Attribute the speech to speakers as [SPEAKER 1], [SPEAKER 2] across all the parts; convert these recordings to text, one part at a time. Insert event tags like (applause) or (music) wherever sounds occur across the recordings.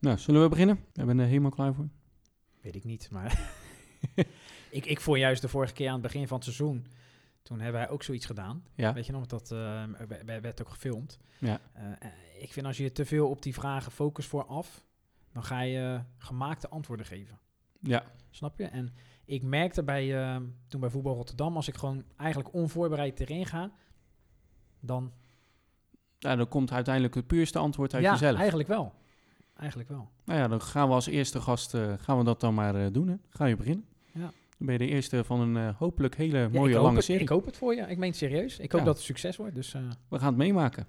[SPEAKER 1] Nou, zullen we beginnen? We zijn er helemaal klaar voor.
[SPEAKER 2] Weet ik niet, maar (laughs) ik, ik vond juist de vorige keer aan het begin van het seizoen, toen hebben wij ook zoiets gedaan.
[SPEAKER 1] Ja.
[SPEAKER 2] Weet je nog, dat eh, werd ook gefilmd.
[SPEAKER 1] Ja.
[SPEAKER 2] Eh, eh, ik vind als je te veel op die vragen focust vooraf, dan ga je gemaakte antwoorden geven.
[SPEAKER 1] Ja,
[SPEAKER 2] Snap je? En ik merkte bij, toen bij Voetbal Rotterdam, als ik gewoon eigenlijk onvoorbereid erin ga, dan...
[SPEAKER 1] nou, dan komt uiteindelijk het puurste antwoord uit
[SPEAKER 2] ja,
[SPEAKER 1] jezelf.
[SPEAKER 2] eigenlijk wel. Eigenlijk wel.
[SPEAKER 1] Nou ja, dan gaan we als eerste gast eh, gaan we dat dan maar eh, doen. Hè? Ga je beginnen?
[SPEAKER 2] Ja.
[SPEAKER 1] Dan ben je de eerste van een eh, hopelijk hele
[SPEAKER 2] Ja,
[SPEAKER 1] mooie
[SPEAKER 2] hoop
[SPEAKER 1] lange
[SPEAKER 2] het,
[SPEAKER 1] serie.
[SPEAKER 2] Ik hoop het voor je. Ik meen het serieus. Ik hoop
[SPEAKER 1] Ja.
[SPEAKER 2] dat het succes wordt. Dus eh,
[SPEAKER 1] We gaan het meemaken.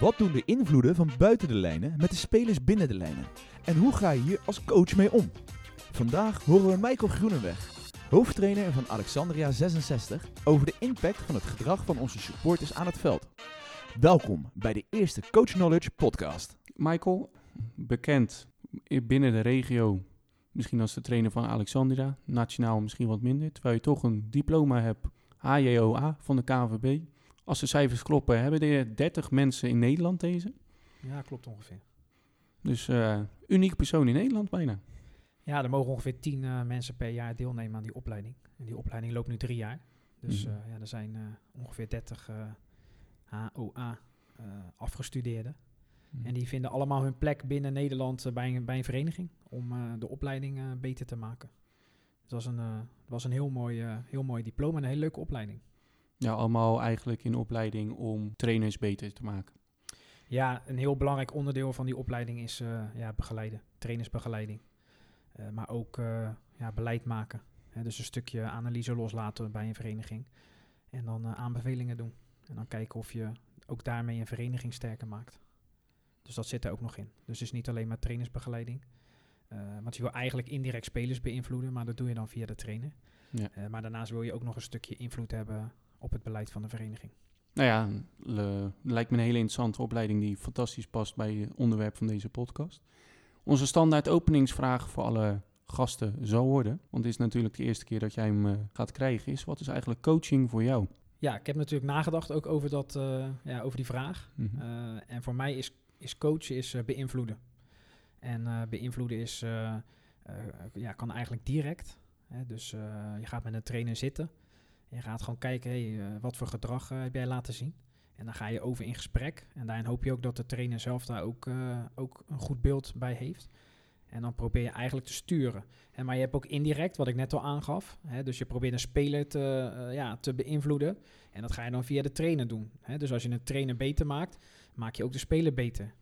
[SPEAKER 3] Wat doen de invloeden van buiten de lijnen met de spelers binnen de lijnen? En hoe ga je hier als coach mee om? Vandaag horen we Michael Groeneweg, hoofdtrainer van Alexandria 66, over de impact van het gedrag van onze supporters aan het veld. Welkom bij de eerste Coach Knowledge podcast.
[SPEAKER 1] Michael, bekend binnen de regio, misschien als de trainer van Alexandria, nationaal misschien wat minder, terwijl je toch een diploma hebt, HJOA van de KNVB. Als de cijfers kloppen, hebben er 30 mensen in Nederland deze.
[SPEAKER 2] ja, klopt ongeveer.
[SPEAKER 1] Dus eh uniek persoon in Nederland bijna.
[SPEAKER 2] Ja, er mogen ongeveer tien eh, mensen per jaar deelnemen aan die opleiding. En die opleiding loopt nu drie jaar. Dus
[SPEAKER 1] Mhm.
[SPEAKER 2] eh, ja, er zijn ongeveer 30 eh, HOA eh, afgestudeerden. En die vinden allemaal hun plek binnen Nederland eh, bij, een, bij een vereniging om eh, de opleiding eh, beter te maken. Dus dat was een, eh, was een heel, mooi, heel mooi diploma en een hele leuke opleiding.
[SPEAKER 1] Ja, allemaal eigenlijk in opleiding om trainers beter te maken.
[SPEAKER 2] Ja, een heel belangrijk onderdeel van die opleiding is ja, begeleiden, trainersbegeleiding. Maar ook ja, beleid maken. Hè, dus een stukje analyse loslaten bij een vereniging. En dan aanbevelingen doen. En dan kijken of je ook daarmee een vereniging sterker maakt. Dus dat zit er ook nog in. Dus het is niet alleen maar trainersbegeleiding. Eh, want je wil eigenlijk indirect spelers beïnvloeden, maar dat doe je dan via de trainer.
[SPEAKER 1] Ja.
[SPEAKER 2] Eh, maar daarnaast wil je ook nog een stukje invloed hebben op het beleid van de vereniging.
[SPEAKER 1] Nou ja, le- lijkt me een hele interessante opleiding die fantastisch past bij het onderwerp van deze podcast. Onze standaard openingsvraag voor alle gasten zal worden, want het is natuurlijk de eerste keer dat jij hem eh, gaat krijgen, is wat is eigenlijk coaching voor jou?
[SPEAKER 2] Ja, ik heb natuurlijk nagedacht ook over, dat, ja, over die vraag.
[SPEAKER 1] Mhm.
[SPEAKER 2] En voor mij is, is coachen is, eh, beïnvloeden. En eh, beïnvloeden is, eh, ja, kan eigenlijk direct. Hè? Dus je gaat met een trainer zitten. En je gaat gewoon kijken, hey, wat voor gedrag heb jij laten zien? En dan ga je over in gesprek. En daarin hoop je ook dat de trainer zelf daar ook, ook een goed beeld bij heeft. En dan probeer je eigenlijk te sturen. En, maar je hebt ook indirect, wat ik net al aangaf. Hè, dus je probeert een speler te, ja, te beïnvloeden. En dat ga je dan via de trainer doen. Hè? Dus als je een trainer beter maakt, maak je ook de speler beter.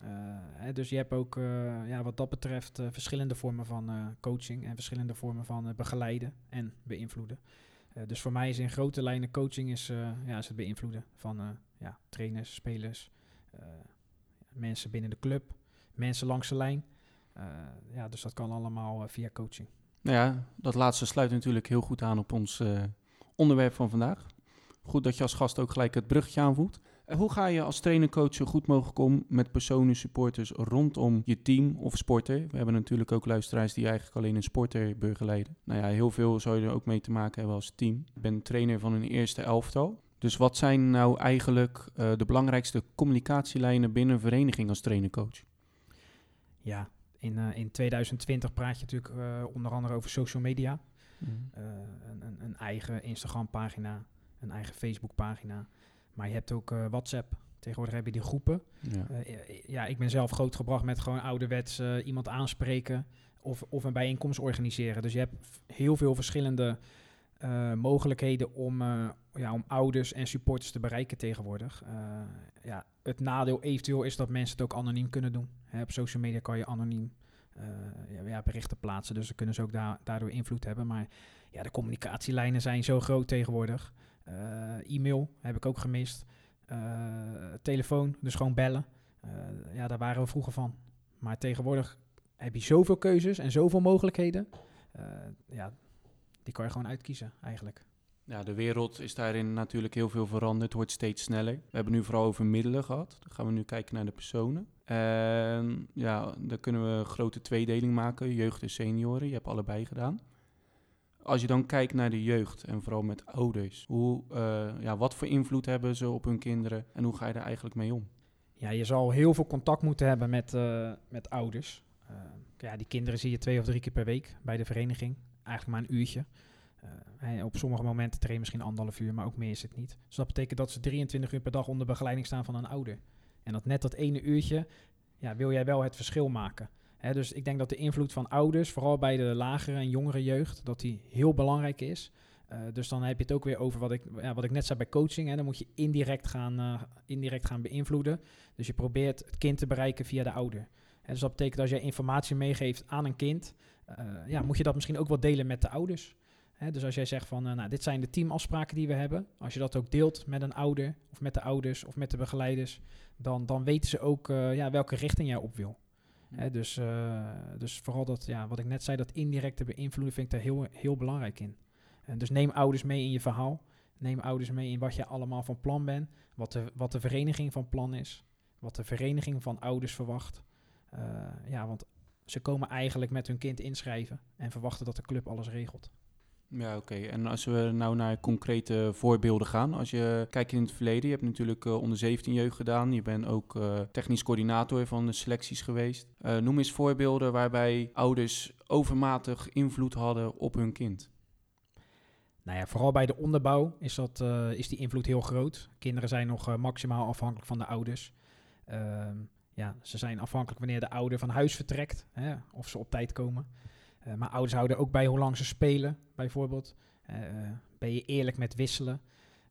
[SPEAKER 2] Eh, hè, dus je hebt ook eh, ja, wat dat betreft eh, verschillende vormen van coaching en verschillende vormen van begeleiden en beïnvloeden. Dus voor mij is in grote lijnen coaching is, ja, is het beïnvloeden van ja, trainers, spelers, mensen binnen de club, mensen langs de lijn. Ja, dus dat kan allemaal via coaching.
[SPEAKER 1] Nou ja, dat laatste sluit natuurlijk heel goed aan op ons onderwerp van vandaag. Goed dat je als gast ook gelijk het bruggetje aanvoelt. Hoe ga je als trainer-coach zo goed mogelijk om met personen, supporters rondom je team of sporter? We hebben natuurlijk ook luisteraars die eigenlijk alleen een sporter begeleiden. Nou ja, heel veel zou je er ook mee te maken hebben als team. Ik ben trainer van een eerste elftal. Dus wat zijn nou eigenlijk eh, de belangrijkste communicatielijnen binnen een vereniging als trainer-coach?
[SPEAKER 2] Ja, in, eh, in 2020 praat je natuurlijk eh, onder andere over social media. Een, een, een eigen Instagram-pagina, een eigen Facebook-pagina. Maar je hebt ook eh, WhatsApp. Tegenwoordig heb je die groepen.
[SPEAKER 1] Ja.
[SPEAKER 2] Eh, ja, ik ben zelf grootgebracht met gewoon ouderwets eh, iemand aanspreken of, of een bijeenkomst organiseren. Dus je hebt heel veel verschillende mogelijkheden om, ja, om ouders en supporters te bereiken tegenwoordig. Ja, het nadeel eventueel is dat mensen het ook anoniem kunnen doen. Hè, op social media kan je anoniem ja, ja, berichten plaatsen, dus dan kunnen ze ook da- daardoor invloed hebben. Maar ja, de communicatielijnen zijn zo groot tegenwoordig. Eh, e-mail heb ik ook gemist. Eh, telefoon, dus gewoon bellen. Eh, ja, daar waren we vroeger van. Maar tegenwoordig heb je zoveel keuzes en zoveel mogelijkheden. Ja, die kan je gewoon uitkiezen eigenlijk.
[SPEAKER 1] Ja, de wereld is daarin natuurlijk heel veel veranderd. Het wordt steeds sneller. We hebben nu vooral over middelen gehad. Dan gaan we nu kijken naar de personen. En ja, dan kunnen we een grote tweedeling maken. Jeugd en senioren. Je hebt allebei gedaan. Als je dan kijkt naar de jeugd en vooral met ouders. Hoe, eh, ja, wat voor invloed hebben ze op hun kinderen en hoe ga je daar eigenlijk mee om?
[SPEAKER 2] Ja, je zal heel veel contact moeten hebben met, eh, met ouders. Eh, ja, die kinderen zie je twee of drie keer per week bij de vereniging. Eigenlijk maar een uurtje. Op sommige momenten train je misschien anderhalf uur, maar ook meer is het niet. Dus dat betekent dat ze 23 uur per dag onder begeleiding staan van een ouder. En dat net dat ene uurtje, ja, wil jij wel het verschil maken. Dus ik denk dat de invloed van ouders, vooral bij de lagere en jongere jeugd, dat die heel belangrijk is. Uh, dus dan heb je het ook weer over wat ik, ja, wat ik net zei bij coaching. Hè, dan moet je indirect gaan, uh, indirect gaan beïnvloeden. Dus je probeert het kind te bereiken via de ouder. Dus dat betekent als jij informatie meegeeft aan een kind, uh, ja, moet je dat misschien ook wel delen met de ouders. Dus als jij zegt van, nou, dit zijn de teamafspraken die we hebben. Als je dat ook deelt met een ouder, of met de ouders, of met de begeleiders, dan, dan weten ze ook ja, welke richting jij op wil. Dus, dus vooral dat, ja, wat ik net zei, dat indirecte beïnvloeden vind ik daar heel, heel belangrijk in. En dus neem ouders mee in je verhaal. Neem ouders mee in wat je allemaal van plan bent. Wat de, wat de vereniging van plan is. Wat de vereniging van ouders verwacht. Uh, ja, want ze komen eigenlijk met hun kind inschrijven en verwachten dat de club alles regelt.
[SPEAKER 1] Ja, oké. En als we nou naar concrete voorbeelden gaan. Als je kijkt in het verleden, je hebt natuurlijk uh, onder 17 jeugd gedaan. Je bent ook uh, technisch coördinator van de selecties geweest. Uh, noem eens voorbeelden waarbij ouders overmatig invloed hadden op hun kind.
[SPEAKER 2] Nou ja, vooral bij de onderbouw is, dat, is die invloed heel groot. Kinderen zijn nog maximaal afhankelijk van de ouders. Uh, ja, ze zijn afhankelijk wanneer de ouder van huis vertrekt, hè, of ze op tijd komen. Uh, maar ouders houden ook bij hoe lang ze spelen, bijvoorbeeld. ben je eerlijk met wisselen?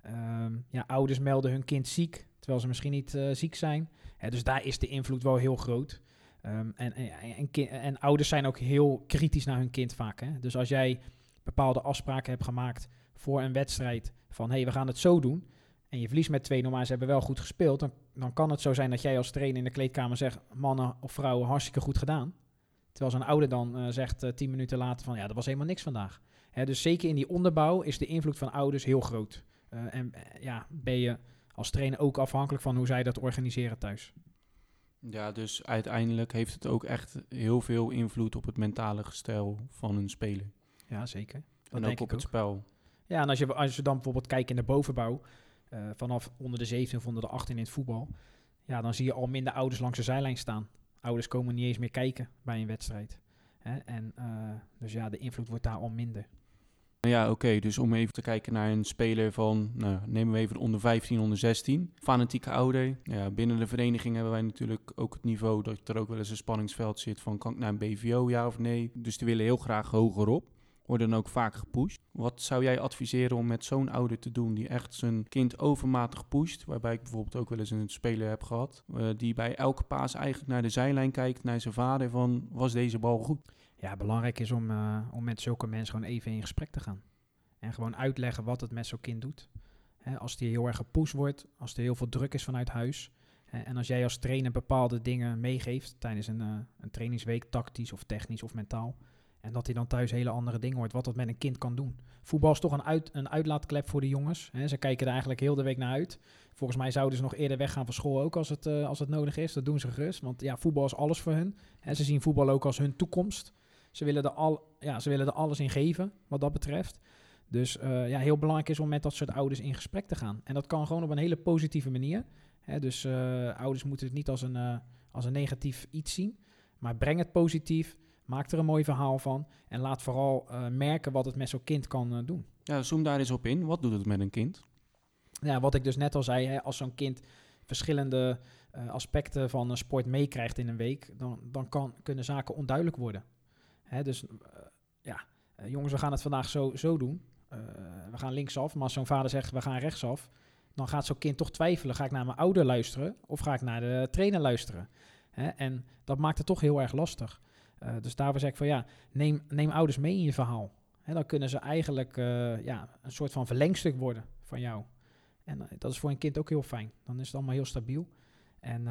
[SPEAKER 2] Ehm, ja, ouders melden hun kind ziek, terwijl ze misschien niet ziek zijn. dus daar is de invloed wel heel groot. Um, en, en, en, ouders zijn ook heel kritisch naar hun kind vaak. Hè? Dus als jij bepaalde afspraken hebt gemaakt voor een wedstrijd. Van hé, hey, we gaan het zo doen. En je verliest met twee normaal, ze hebben wel goed gespeeld. Dan, dan kan het zo zijn dat jij als trainer in de kleedkamer zegt: mannen of vrouwen, hartstikke goed gedaan. Terwijl zo'n ouder dan uh, zegt uh, tien minuten later: van ja, dat was helemaal niks vandaag. Hè, dus zeker in die onderbouw is de invloed van ouders heel groot. Uh, en ja, ben je als trainer ook afhankelijk van hoe zij dat organiseren thuis.
[SPEAKER 1] Ja, dus uiteindelijk heeft het ook echt heel veel invloed op het mentale gestel van een speler.
[SPEAKER 2] Ja, zeker.
[SPEAKER 1] Dat en ook op het spel.
[SPEAKER 2] Ja, en als je, als je dan bijvoorbeeld kijkt in de bovenbouw, vanaf onder de 17 of onder de 18 in het voetbal, ja, dan zie je al minder ouders langs de zijlijn staan. Ouders komen niet eens meer kijken bij een wedstrijd. Hè? En uh, dus ja, de invloed wordt daar al minder.
[SPEAKER 1] Ja, oké. Dus om even te kijken naar een speler van, nou, nemen we even onder 15, onder 16. Fanatieke ouder. Ja, binnen de vereniging hebben wij natuurlijk ook het niveau dat er ook wel eens een spanningsveld zit van kan ik naar een BVO, ja of nee. Dus die willen heel graag hoger op worden ook vaak gepusht. Wat zou jij adviseren om met zo'n ouder te doen die echt zijn kind overmatig pusht? Waarbij ik bijvoorbeeld ook wel eens een speler heb gehad, uh, die bij elke paas eigenlijk naar de zijlijn kijkt, naar zijn vader van, was deze bal goed?
[SPEAKER 2] Ja, belangrijk is om, uh, om met zulke mensen gewoon even in gesprek te gaan. En gewoon uitleggen wat het met zo'n kind doet. Als die heel erg gepusht wordt, als er heel veel druk is vanuit huis. En als jij als trainer bepaalde dingen meegeeft tijdens een, uh, een trainingsweek, tactisch of technisch of mentaal en dat hij dan thuis hele andere dingen hoort, wat dat met een kind kan doen. Voetbal is toch een, uit, een uitlaatklep voor de jongens. Ze kijken er eigenlijk heel de week naar uit. Volgens mij zouden ze nog eerder weggaan van school ook als het, uh, als het nodig is. Dat doen ze gerust, want ja, voetbal is alles voor hun. Hè. Ze zien voetbal ook als hun toekomst. Ze willen er, al, ja, ze willen er alles in geven, wat dat betreft. Dus uh, ja, heel belangrijk is om met dat soort ouders in gesprek te gaan. En dat kan gewoon op een hele positieve manier. Dus uh, ouders moeten het niet als een, als een negatief iets zien. Maar breng het positief Maak er een mooi verhaal van. En laat vooral uh, merken wat het met zo'n kind kan uh, doen.
[SPEAKER 1] Ja, zoom daar eens op in. Wat doet het met een kind?
[SPEAKER 2] Ja, wat ik dus net al zei, hè, als zo'n kind verschillende uh, aspecten van sport meekrijgt in een week, dan, dan kan, kunnen zaken onduidelijk worden. Hè, dus ja, jongens, we gaan het vandaag zo, zo doen. we gaan linksaf, maar als zo'n vader zegt we gaan rechtsaf, dan gaat zo'n kind toch twijfelen. Ga ik naar mijn ouder luisteren of ga ik naar de trainer luisteren? Hè, en dat maakt het toch heel erg lastig. Uh, dus daarvoor zeg ik van ja, neem, neem ouders mee in je verhaal. Hè, dan kunnen ze eigenlijk uh, ja, een soort van verlengstuk worden van jou. En uh, dat is voor een kind ook heel fijn. Dan is het allemaal heel stabiel. En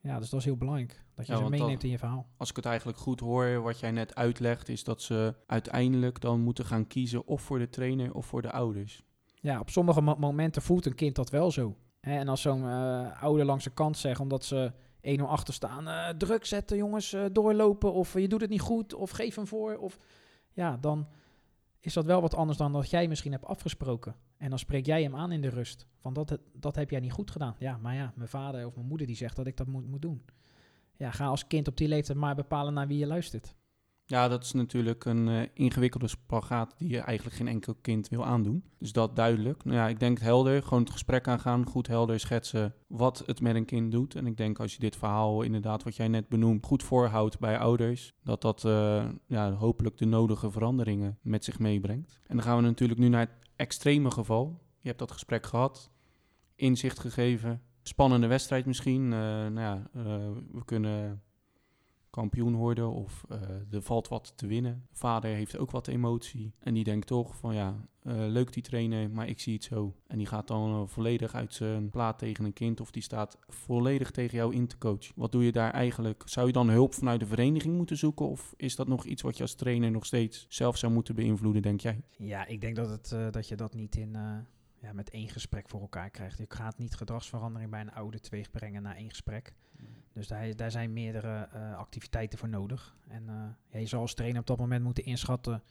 [SPEAKER 2] ja, dus dat is heel belangrijk. Dat je ja, ze meeneemt dat, in je verhaal.
[SPEAKER 1] Als ik het eigenlijk goed hoor, wat jij net uitlegt, is dat ze uiteindelijk dan moeten gaan kiezen of voor de trainer of voor de ouders.
[SPEAKER 2] Ja, op sommige mo momenten voelt een kind dat wel zo. En als zo'n ouder langs de kant zegt, omdat ze 1-0 achter staan. Uh, druk zetten, jongens, uh, doorlopen. Of je doet het niet goed. Of geef hem voor. Of ja, dan, is dat wel wat anders dan dat jij misschien hebt afgesproken. En dan spreek jij hem aan in de rust. Van dat, dat heb jij niet goed gedaan. Ja, maar ja, mijn vader of mijn moeder die zegt dat ik dat moet, moet doen. Ja, ga als kind op die leeftijd maar bepalen naar wie je luistert.
[SPEAKER 1] Ja, dat is natuurlijk een uh, ingewikkelde spagaat die je eigenlijk geen enkel kind wil aandoen. Dus dat duidelijk. Nou ja, ik denk helder, gewoon het gesprek aangaan, goed helder schetsen wat het met een kind doet. En ik denk als je dit verhaal inderdaad, wat jij net benoemt, goed voorhoudt bij ouders, dat dat uh, ja, hopelijk de nodige veranderingen met zich meebrengt. En dan gaan we natuurlijk nu naar het extreme geval. Je hebt dat gesprek gehad, inzicht gegeven, spannende wedstrijd misschien. Uh, nou ja, we kunnen kampioen worden of uh, er valt wat te winnen. Vader heeft ook wat emotie en die denkt toch van ja, uh, leuk die trainen, maar ik zie het zo. En die gaat dan uh, volledig uit zijn plaat tegen een kind of die staat volledig tegen jou in te coachen. Wat doe je daar eigenlijk? Zou je dan hulp vanuit de vereniging moeten zoeken of is dat nog iets wat je als trainer nog steeds zelf zou moeten beïnvloeden, denk jij?
[SPEAKER 2] Ja, ik denk dat, het, dat je dat niet in ja, met één gesprek voor elkaar krijgt. Je gaat niet gedragsverandering bij een oude teweeg brengen na één gesprek. Dus daar, daar zijn meerdere uh, activiteiten voor nodig. En uh, ja, je zal als trainer op dat moment moeten inschatten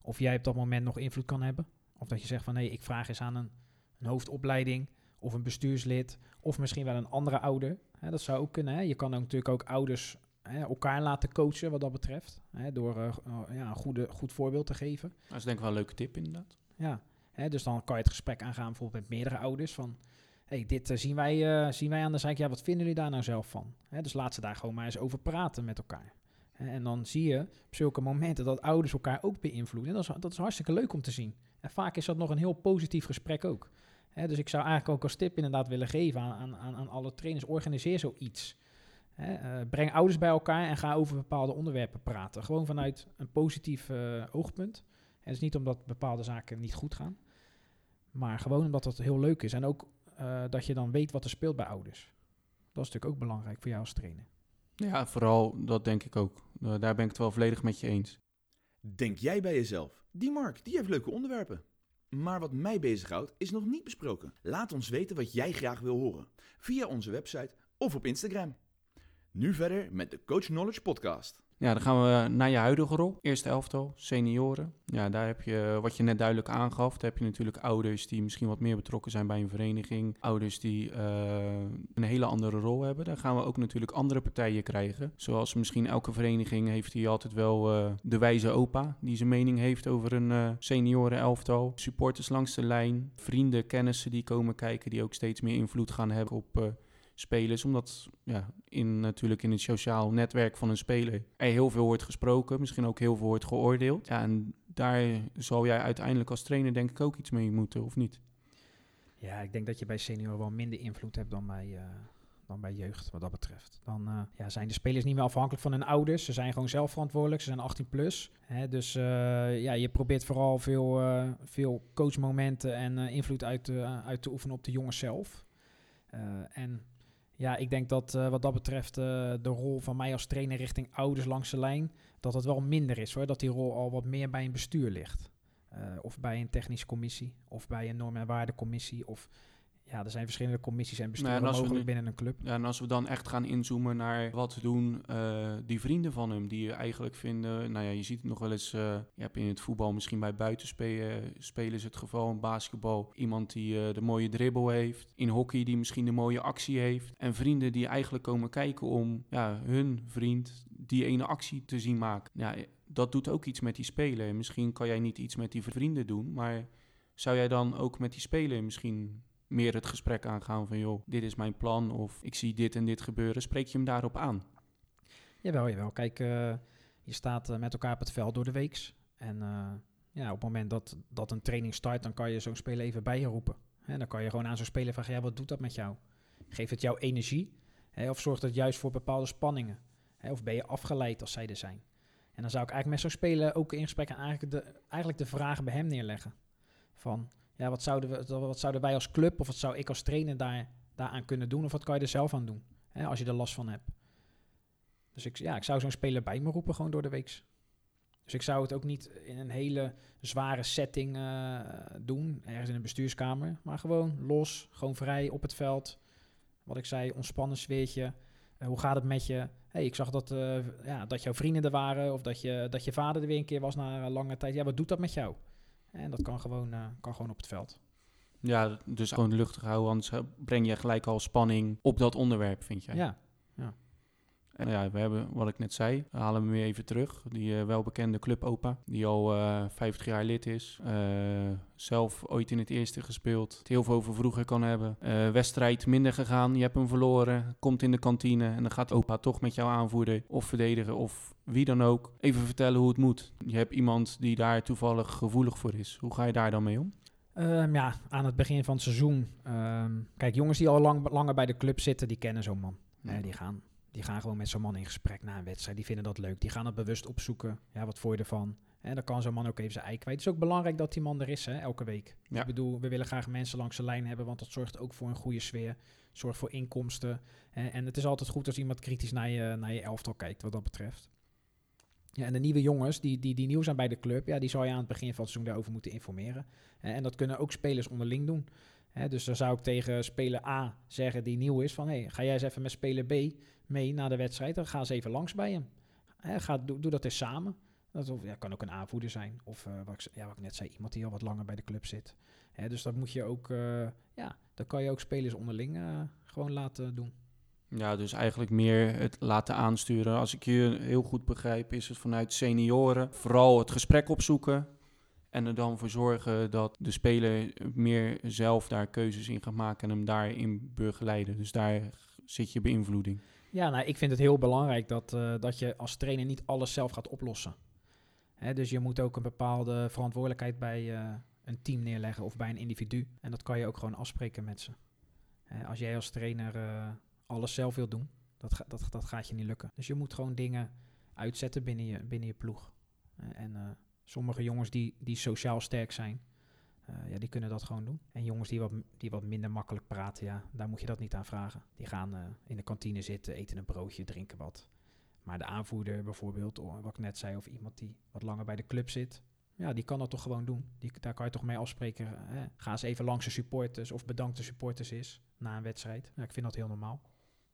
[SPEAKER 2] of jij op dat moment nog invloed kan hebben. Of dat je zegt van nee, ik vraag eens aan een, een hoofdopleiding of een bestuurslid of misschien wel een andere ouder. Dat zou ook kunnen. Hè. Je kan ook natuurlijk ook ouders hè, elkaar laten coachen wat dat betreft. Hè, door uh, ja, een goede, goed voorbeeld te geven.
[SPEAKER 1] Dat is denk ik wel een leuke tip inderdaad.
[SPEAKER 2] Ja, hè, dus dan kan je het gesprek aangaan bijvoorbeeld met meerdere ouders van hey, dit uh, zien, wij, uh, zien wij aan de zijkant. Ja, wat vinden jullie daar nou zelf van? Hè, dus laat ze daar gewoon maar eens over praten met elkaar. En dan zie je op zulke momenten dat ouders elkaar ook beïnvloeden. En dat is, dat is hartstikke leuk om te zien. En vaak is dat nog een heel positief gesprek ook. Dus ik zou eigenlijk ook als tip inderdaad willen geven aan, aan, aan alle trainers, organiseer zoiets. Uh, breng ouders bij elkaar en ga over bepaalde onderwerpen praten. Gewoon vanuit een positief oogpunt. En het is niet omdat bepaalde zaken niet goed gaan. Maar gewoon omdat het heel leuk is. En ook uh, dat je dan weet wat er speelt bij ouders. Dat is natuurlijk ook belangrijk voor jou als trainer.
[SPEAKER 1] Ja, vooral dat denk ik ook. Uh, daar ben ik het wel volledig met je eens.
[SPEAKER 3] Denk jij bij jezelf, die Mark, die heeft leuke onderwerpen. Maar wat mij bezighoudt is nog niet besproken. Laat ons weten wat jij graag wil horen. Via onze website of op Instagram. Nu verder met de Coach Knowledge Podcast.
[SPEAKER 1] Ja, dan gaan we naar je huidige rol. Eerste elftal, senioren. Ja, daar heb je, wat je net duidelijk aangaf, daar heb je natuurlijk ouders die misschien wat meer betrokken zijn bij een vereniging. Ouders die uh, een hele andere rol hebben. Daar gaan we ook natuurlijk andere partijen krijgen. Zoals misschien elke vereniging heeft hier altijd wel uh, de wijze opa, die zijn mening heeft over een senioren elftal. Supporters langs de lijn, vrienden, kennissen die komen kijken, die ook steeds meer invloed gaan hebben op spelers. Omdat ja, in, natuurlijk in het sociaal netwerk van een speler er heel veel wordt gesproken. Misschien ook heel veel wordt geoordeeld. Ja, en daar zal jij uiteindelijk als trainer denk ik ook iets mee moeten, of niet?
[SPEAKER 2] Ja, ik denk dat je bij senior wel minder invloed hebt dan bij, uh, dan bij jeugd, wat dat betreft. Dan uh, ja, zijn de spelers niet meer afhankelijk van hun ouders. Ze zijn gewoon zelf verantwoordelijk. Ze zijn 18 plus. Hè, dus uh, ja, je probeert vooral veel, veel coachmomenten en invloed uit uit te oefenen op de jongens zelf. en ja, ik denk dat uh, wat dat betreft uh, de rol van mij als trainer richting ouders langs de lijn, dat het wel minder is hoor. Dat die rol al wat meer bij een bestuur ligt. Uh, of bij een technische commissie, of bij een norm- en waardecommissie, of ja, er zijn verschillende commissies en besturen nou, mogelijk nu, binnen een club.
[SPEAKER 1] Ja, en als we dan echt gaan inzoomen naar wat doen uh, die vrienden van hem, die je eigenlijk vinden... Nou ja, je ziet het nog wel eens, uh, je hebt in het voetbal misschien bij buitenspelers het geval, in basketbal iemand die uh, de mooie dribbel heeft, in hockey die misschien de mooie actie heeft. En vrienden die eigenlijk komen kijken om ja, hun vriend die ene actie te zien maken. Ja, dat doet ook iets met die speler. Misschien kan jij niet iets met die vrienden doen, maar zou jij dan ook met die speler misschien meer het gesprek aangaan van joh, dit is mijn plan of ik zie dit en dit gebeuren. Spreek je hem daarop aan?
[SPEAKER 2] Jawel, jawel. Kijk, uh, je staat uh, met elkaar op het veld door de weeks. En uh, ja, op het moment dat, dat een training start, dan kan je zo'n speler even bij je roepen. En dan kan je gewoon aan zo'n speler vragen, ja, wat doet dat met jou? Geeft het jou energie? Of zorgt het juist voor bepaalde spanningen? Of ben je afgeleid als zij er zijn? En dan zou ik eigenlijk met zo'n speler ook in gesprek eigenlijk de, eigenlijk de vragen bij hem neerleggen. Van, ja, wat zouden, we, wat zouden wij als club of wat zou ik als trainer daar, daaraan kunnen doen? Of wat kan je er zelf aan doen, hè, als je er last van hebt? Dus ik, ja, ik zou zo'n speler bij me roepen gewoon door de week. Dus ik zou het ook niet in een hele zware setting uh, doen, ergens in een bestuurskamer. Maar gewoon los, gewoon vrij op het veld. Wat ik zei, ontspannen sfeertje. Uh, hoe gaat het met je? hey, ik zag dat, uh, ja, dat jouw vrienden er waren of dat je, dat je vader er weer een keer was na een lange tijd. Ja, wat doet dat met jou? En dat kan gewoon, eh, kan gewoon op het veld.
[SPEAKER 1] Ja, dus gewoon luchtig houden, anders eh, breng je gelijk al spanning op dat onderwerp, vind jij?
[SPEAKER 2] Ja,
[SPEAKER 1] En ja, we hebben, wat ik net zei, we halen hem weer even terug. Die eh, welbekende clubopa, die al eh 50 jaar lid is. eh, zelf ooit in het eerste gespeeld. Het heel veel over vroeger kan hebben. Wedstrijd minder gegaan, je hebt hem verloren. Komt in de kantine en dan gaat opa toch met jou aanvoeren of verdedigen of wie dan ook. Even vertellen hoe het moet. Je hebt iemand die daar toevallig gevoelig voor is. Hoe ga je daar dan mee om?
[SPEAKER 2] Ehm, ja, aan het begin van het seizoen. ehm, kijk, jongens die al lang, langer bij de club zitten, die kennen zo'n man. Eh, die, gaan, die gaan gewoon met zo'n man in gesprek na een wedstrijd. Die vinden dat leuk. Die gaan het bewust opzoeken. Ja, wat vond je ervan? En dan kan zo'n man ook even zijn ei kwijt. Het is ook belangrijk dat die man er is, hè, elke week.
[SPEAKER 1] Ja.
[SPEAKER 2] Ik bedoel, we willen graag mensen langs de lijn hebben, want dat zorgt ook voor een goede sfeer. Zorgt voor inkomsten. Hè, en het is altijd goed als iemand kritisch naar je, naar je elftal kijkt, wat dat betreft. Ja, en de nieuwe jongens die, die, die nieuw zijn bij de club, ja, die zou je aan het begin van het seizoen daarover moeten informeren. En dat kunnen ook spelers onderling doen. Dus dan zou ik tegen speler A zeggen die nieuw is van... Hey, ga jij eens even met speler B mee naar de wedstrijd? Dan ga eens even langs bij hem. Hè, ga, doe, doe dat eens samen. Dat ja, kan ook een aanvoerder zijn. Of eh, wat, ik, ja, wat ik net zei, iemand die al wat langer bij de club zit. Dus dat moet je ook... eh, ja, dan kan je ook spelers onderling eh, gewoon laten doen.
[SPEAKER 1] Ja, dus eigenlijk meer het laten aansturen. Als ik je heel goed begrijp, is het vanuit senioren vooral het gesprek opzoeken. En er dan voor zorgen dat de speler meer zelf daar keuzes in gaat maken en hem daarin begeleiden. Dus daar zit je beïnvloeding.
[SPEAKER 2] Ja, nou, ik vind het heel belangrijk dat, eh, dat je als trainer niet alles zelf gaat oplossen. Hè, dus je moet ook een bepaalde verantwoordelijkheid bij eh, een team neerleggen of bij een individu. En dat kan je ook gewoon afspreken met ze. Hè, als jij als trainer eh, alles zelf wil doen, dat, dat, dat gaat je niet lukken. Dus je moet gewoon dingen uitzetten binnen je, binnen je ploeg. En sommige jongens die, die sociaal sterk zijn, eh, ja, die kunnen dat gewoon doen. En jongens die wat, die wat minder makkelijk praten, ja, daar moet je dat niet aan vragen. Die gaan eh, in de kantine zitten, eten een broodje, drinken wat. Maar de aanvoerder bijvoorbeeld, of wat ik net zei, of iemand die wat langer bij de club zit, ja, die kan dat toch gewoon doen. Die, daar kan je toch mee afspreken. Hè? Ga eens even langs de supporters of bedank de supporters is na een wedstrijd. Ja, ik vind dat heel normaal.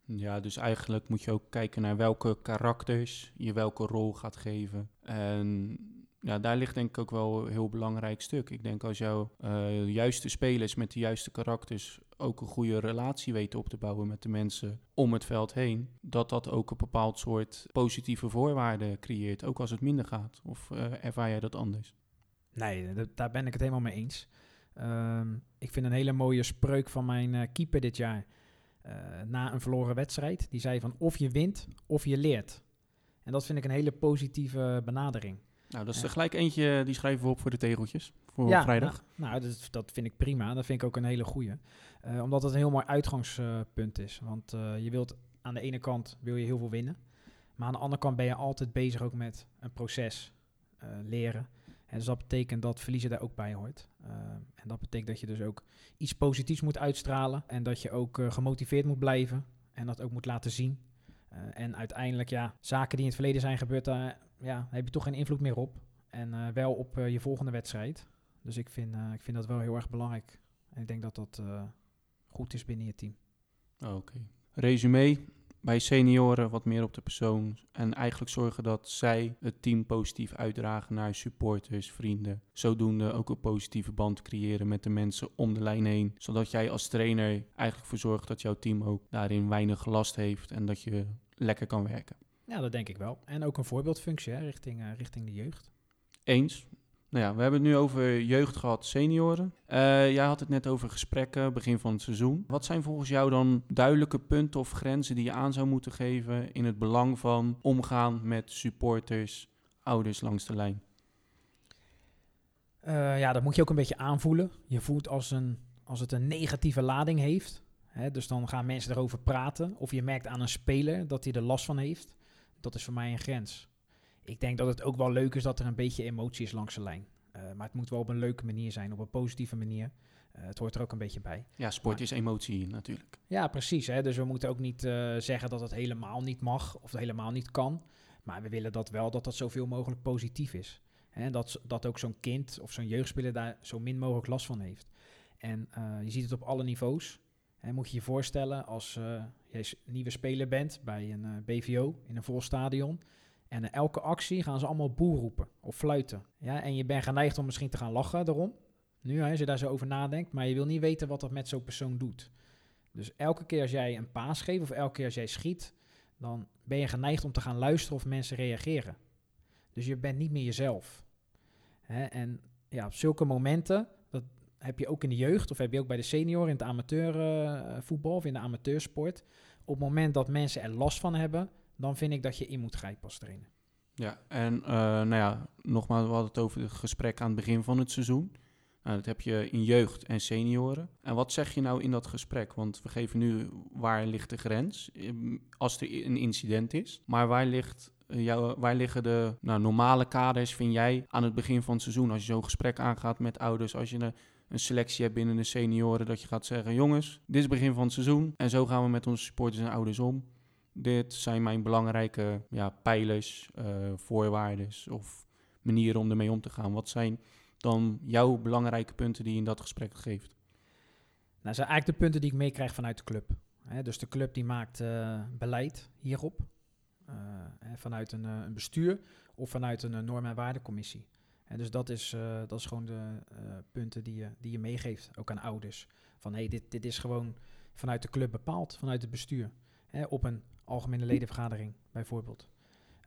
[SPEAKER 1] Ja, dus eigenlijk moet je ook kijken naar welke karakters je welke rol gaat geven. En ja, daar ligt denk ik ook wel een heel belangrijk stuk. Ik denk als jouw eh, juiste spelers met de juiste karakters ook een goede relatie weten op te bouwen met de mensen om het veld heen, dat dat ook een bepaald soort positieve voorwaarden creëert, ook als het minder gaat. Of eh, ervaar jij dat anders?
[SPEAKER 2] Nee, daar ben ik het helemaal mee eens. Ehm, ik vind een hele mooie spreuk van mijn eh, keeper dit jaar. na een verloren wedstrijd. Die zei van of je wint of je leert. En dat vind ik een hele positieve benadering.
[SPEAKER 1] Nou, dat is er gelijk eentje, die schrijven we op voor de tegeltjes, voor
[SPEAKER 2] ja,
[SPEAKER 1] vrijdag.
[SPEAKER 2] Nou, nou, dat, dat vind ik prima. Dat vind ik ook een hele goeie. Eh, omdat het een heel mooi uitgangspunt is. Want eh, je wilt aan de ene kant wil je heel veel winnen. Maar aan de andere kant ben je altijd bezig ook met een proces eh, leren. En dus dat betekent dat verliezen daar ook bij hoort. Eh, en dat betekent dat je dus ook iets positiefs moet uitstralen. En dat je ook eh, gemotiveerd moet blijven. En dat ook moet laten zien. Eh, en uiteindelijk, ja, zaken die in het verleden zijn gebeurd, daar ja, heb je toch geen invloed meer op. En eh, wel op eh, je volgende wedstrijd. Dus ik vind, eh, ik vind dat wel heel erg belangrijk. En ik denk dat dat goed is binnen je team.
[SPEAKER 1] Oh, Oké. Resume, bij senioren wat meer op de persoon en eigenlijk zorgen dat zij het team positief uitdragen naar supporters, vrienden. Zodoende ook een positieve band creëren met de mensen om de lijn heen. Zodat jij als trainer eigenlijk voor zorgt dat jouw team ook daarin weinig last heeft en dat je lekker kan werken.
[SPEAKER 2] Ja, dat denk ik wel. En ook een voorbeeldfunctie hè, richting, eh, richting de jeugd.
[SPEAKER 1] Eens. Nou ja, we hebben het nu over jeugd gehad, senioren. Eh, jij had het net over gesprekken, begin van het seizoen. Wat zijn volgens jou dan duidelijke punten of grenzen die je aan zou moeten geven in het belang van omgaan met supporters, ouders langs de lijn?
[SPEAKER 2] Eh, ja, dat moet je ook een beetje aanvoelen. Je voelt als, een, als het een negatieve lading heeft. Hè, dus dan gaan mensen erover praten. Of je merkt aan een speler dat hij er last van heeft. Dat is voor mij een grens. Ik denk dat het ook wel leuk is dat er een beetje emotie is langs de lijn. Eh, maar het moet wel op een leuke manier zijn, op een positieve manier. Eh, het hoort er ook een beetje bij.
[SPEAKER 1] Ja, sport
[SPEAKER 2] Maar-
[SPEAKER 1] is emotie natuurlijk.
[SPEAKER 2] Ja, precies. Hè? Dus we moeten ook niet eh, zeggen dat het helemaal niet mag of helemaal niet kan. Maar we willen dat wel dat dat zoveel mogelijk positief is. Hè? Dat, dat ook zo'n kind of zo'n jeugdspeler daar zo min mogelijk last van heeft. En je ziet het op alle niveaus. Hè, moet je je voorstellen als jij nieuwe speler bent bij een eh, BVO in een vol stadion. En elke actie gaan ze allemaal boer roepen of fluiten. Ja, en je bent geneigd om misschien te gaan lachen daarom. Nu, als je daar zo over nadenkt. Maar je wil niet weten wat dat met zo'n persoon doet. Dus elke keer als jij een paas geeft of elke keer als jij schiet, dan ben je geneigd om te gaan luisteren of mensen reageren. Dus je bent niet meer jezelf. Hè, en ja, op zulke momenten, heb je ook in de jeugd of heb je ook bij de senioren in het amateurvoetbal of in de amateursport. Op het moment dat mensen er last van hebben, dan vind ik dat je in moet grijpen als trainer.
[SPEAKER 1] Ja, en uh, nou ja, nogmaals, we hadden het over het gesprek aan het begin van het seizoen. Nou, dat heb je in jeugd en senioren. En wat zeg je nou in dat gesprek? Want we geven nu waar ligt de grens als er een incident is. Maar waar, ligt jouw, waar liggen de nou, normale kaders, vind jij, aan het begin van het seizoen? Als je zo'n gesprek aangaat met ouders, als je een, selectie hebt binnen de senioren, dat je gaat zeggen: jongens, dit is het begin van het seizoen. En zo gaan we met onze supporters en ouders om. Dit zijn mijn belangrijke ja, pijlers, uh, voorwaarden of manieren om ermee om te gaan. Wat zijn dan jouw belangrijke punten die je in dat gesprek geeft?
[SPEAKER 2] Nou, zijn eigenlijk de punten die ik meekrijg vanuit de club. dus de club die maakt uh, beleid hierop. Uh, vanuit een, een, bestuur of vanuit een norm- en waardecommissie. En dus dat is, dat is gewoon de punten die je, die je meegeeft, ook aan ouders. Van hé, hey, dit, dit is gewoon vanuit de club bepaald, vanuit het bestuur. op een algemene ledenvergadering bijvoorbeeld.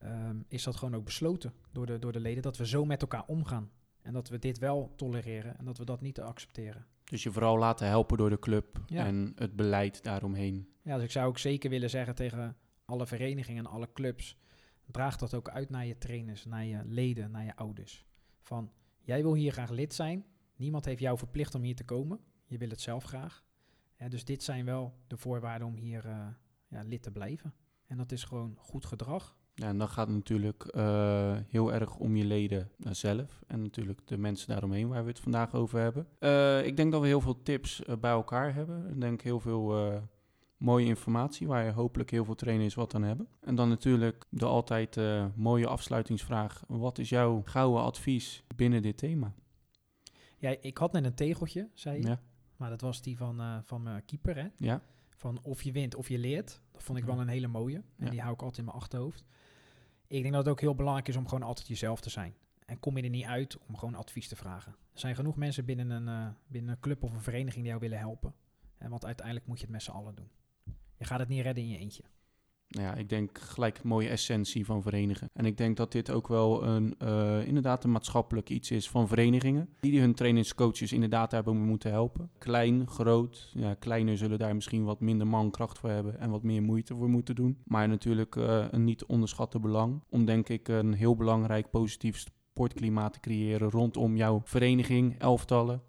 [SPEAKER 2] Um, is dat gewoon ook besloten door de, door de leden dat we zo met elkaar omgaan. En dat we dit wel tolereren en dat we dat niet accepteren.
[SPEAKER 1] Dus je vooral laten helpen door de club en het beleid daaromheen.
[SPEAKER 2] Ja, dus ik zou ook zeker willen zeggen tegen alle verenigingen en alle clubs. Draag dat ook uit naar je trainers, naar je leden, naar je ouders. Van, jij wil hier graag lid zijn. Niemand heeft jou verplicht om hier te komen. Je wil het zelf graag. Dus dit zijn wel de voorwaarden om hier uh, ja, lid te blijven. En dat is gewoon goed gedrag.
[SPEAKER 1] Ja, en dan gaat natuurlijk uh, heel erg om je leden zelf en natuurlijk de mensen daaromheen waar we het vandaag over hebben. Ik denk dat we heel veel tips bij elkaar hebben. Ik denk heel veel mooie informatie waar je hopelijk heel veel trainers wat aan hebben. En dan natuurlijk de altijd mooie afsluitingsvraag. Wat is jouw gouden advies binnen dit thema?
[SPEAKER 2] Ja, ik had net een tegeltje, zei je. Ja. Maar dat was die van, van mijn keeper, hè?
[SPEAKER 1] Ja.
[SPEAKER 2] Van of je wint of je leert. Dat vond ik wel een hele mooie. En ja. die hou ik altijd in mijn achterhoofd. Ik denk dat het ook heel belangrijk is om gewoon altijd jezelf te zijn. En kom je er niet uit om gewoon advies te vragen. Er zijn genoeg mensen binnen een, uh, binnen een club of een vereniging die jou willen helpen. En want uiteindelijk moet je het met z'n allen doen. Je gaat het niet redden in je eentje.
[SPEAKER 1] Ja, ik denk gelijk mooie essentie van verenigen. En ik denk dat dit ook wel een, uh, inderdaad een maatschappelijk iets is van verenigingen. Die hun trainingscoaches inderdaad hebben moeten helpen. Klein, groot. Ja, kleiner zullen daar misschien wat minder mankracht voor hebben en wat meer moeite voor moeten doen. Maar natuurlijk uh, een niet onderschatte belang. Om denk ik een heel belangrijk positief sportklimaat te creëren rondom jouw vereniging, elftallen.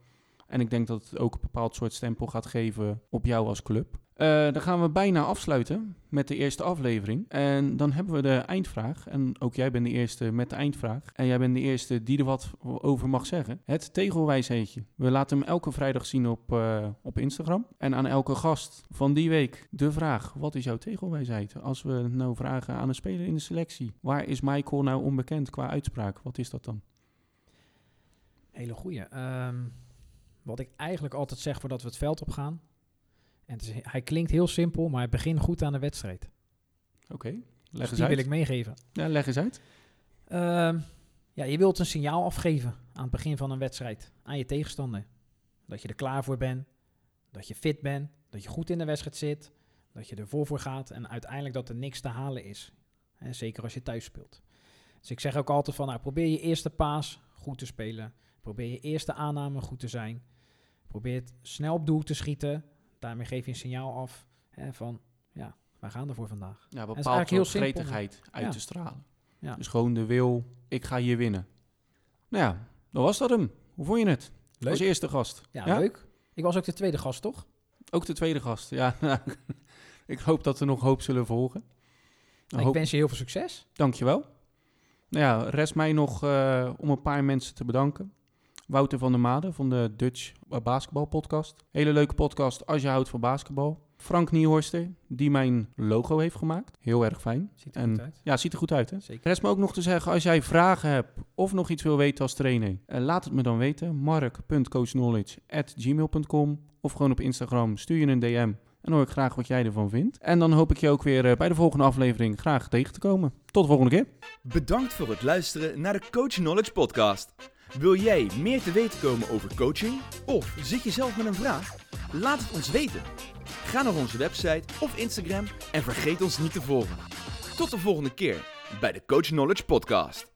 [SPEAKER 1] En ik denk dat het ook een bepaald soort stempel gaat geven op jou als club. Uh, dan gaan we bijna afsluiten met de eerste aflevering. En dan hebben we de eindvraag. En ook jij bent de eerste met de eindvraag. En jij bent de eerste die er wat over mag zeggen. Het tegelwijsheidje. We laten hem elke vrijdag zien op, uh, op Instagram. En aan elke gast van die week de vraag: wat is jouw tegelwijsheid? Als we nou vragen aan een speler in de selectie: waar is Michael nou onbekend qua uitspraak? Wat is dat dan?
[SPEAKER 2] Hele goeie. Um, wat ik eigenlijk altijd zeg voordat we het veld op gaan. En is, hij klinkt heel simpel, maar hij begint goed aan de wedstrijd.
[SPEAKER 1] Oké, okay, leg
[SPEAKER 2] dus
[SPEAKER 1] eens
[SPEAKER 2] die
[SPEAKER 1] uit.
[SPEAKER 2] wil ik meegeven.
[SPEAKER 1] Ja, leg eens uit.
[SPEAKER 2] Um, ja, je wilt een signaal afgeven aan het begin van een wedstrijd aan je tegenstander. Dat je er klaar voor bent, dat je fit bent, dat je goed in de wedstrijd zit, dat je ervoor voor gaat en uiteindelijk dat er niks te halen is. Hè, zeker als je thuis speelt. Dus ik zeg ook altijd van, nou, probeer je eerste paas goed te spelen. Probeer je eerste aanname goed te zijn. Probeer het snel op doel te schieten. Daarmee geef je een signaal af hè, van, ja, wij gaan ervoor vandaag.
[SPEAKER 1] Ja, bepaald heel gretigheid uit ja. te stralen. Ja. Dus gewoon de wil, ik ga hier winnen. Nou ja, dan was dat hem. Hoe vond je het?
[SPEAKER 2] Leuk.
[SPEAKER 1] Als eerste gast.
[SPEAKER 2] Ja, ja, leuk. Ik was ook de tweede gast, toch?
[SPEAKER 1] Ook de tweede gast, ja. (laughs) ik hoop dat er nog hoop zullen volgen.
[SPEAKER 2] Ik hoop... wens je heel veel succes.
[SPEAKER 1] Dankjewel. Nou ja, rest mij nog uh, om een paar mensen te bedanken. Wouter van der Made van de Dutch Basketbal Podcast. Hele leuke podcast als je houdt van basketbal. Frank Niehorster, die mijn logo heeft gemaakt. Heel erg fijn.
[SPEAKER 2] Ziet er en, goed uit.
[SPEAKER 1] Ja, ziet er goed uit. Hè?
[SPEAKER 2] Zeker.
[SPEAKER 1] Rest me ook nog te zeggen, als jij vragen hebt of nog iets wil weten als trainer, eh, laat het me dan weten. mark.coachknowledge.gmail.com of gewoon op Instagram. Stuur je een DM En hoor ik graag wat jij ervan vindt. En dan hoop ik je ook weer eh, bij de volgende aflevering graag tegen te komen. Tot de volgende keer.
[SPEAKER 3] Bedankt voor het luisteren naar de Coach Knowledge Podcast. Wil jij meer te weten komen over coaching? Of zit je zelf met een vraag? Laat het ons weten. Ga naar onze website of Instagram en vergeet ons niet te volgen. Tot de volgende keer bij de Coach Knowledge Podcast.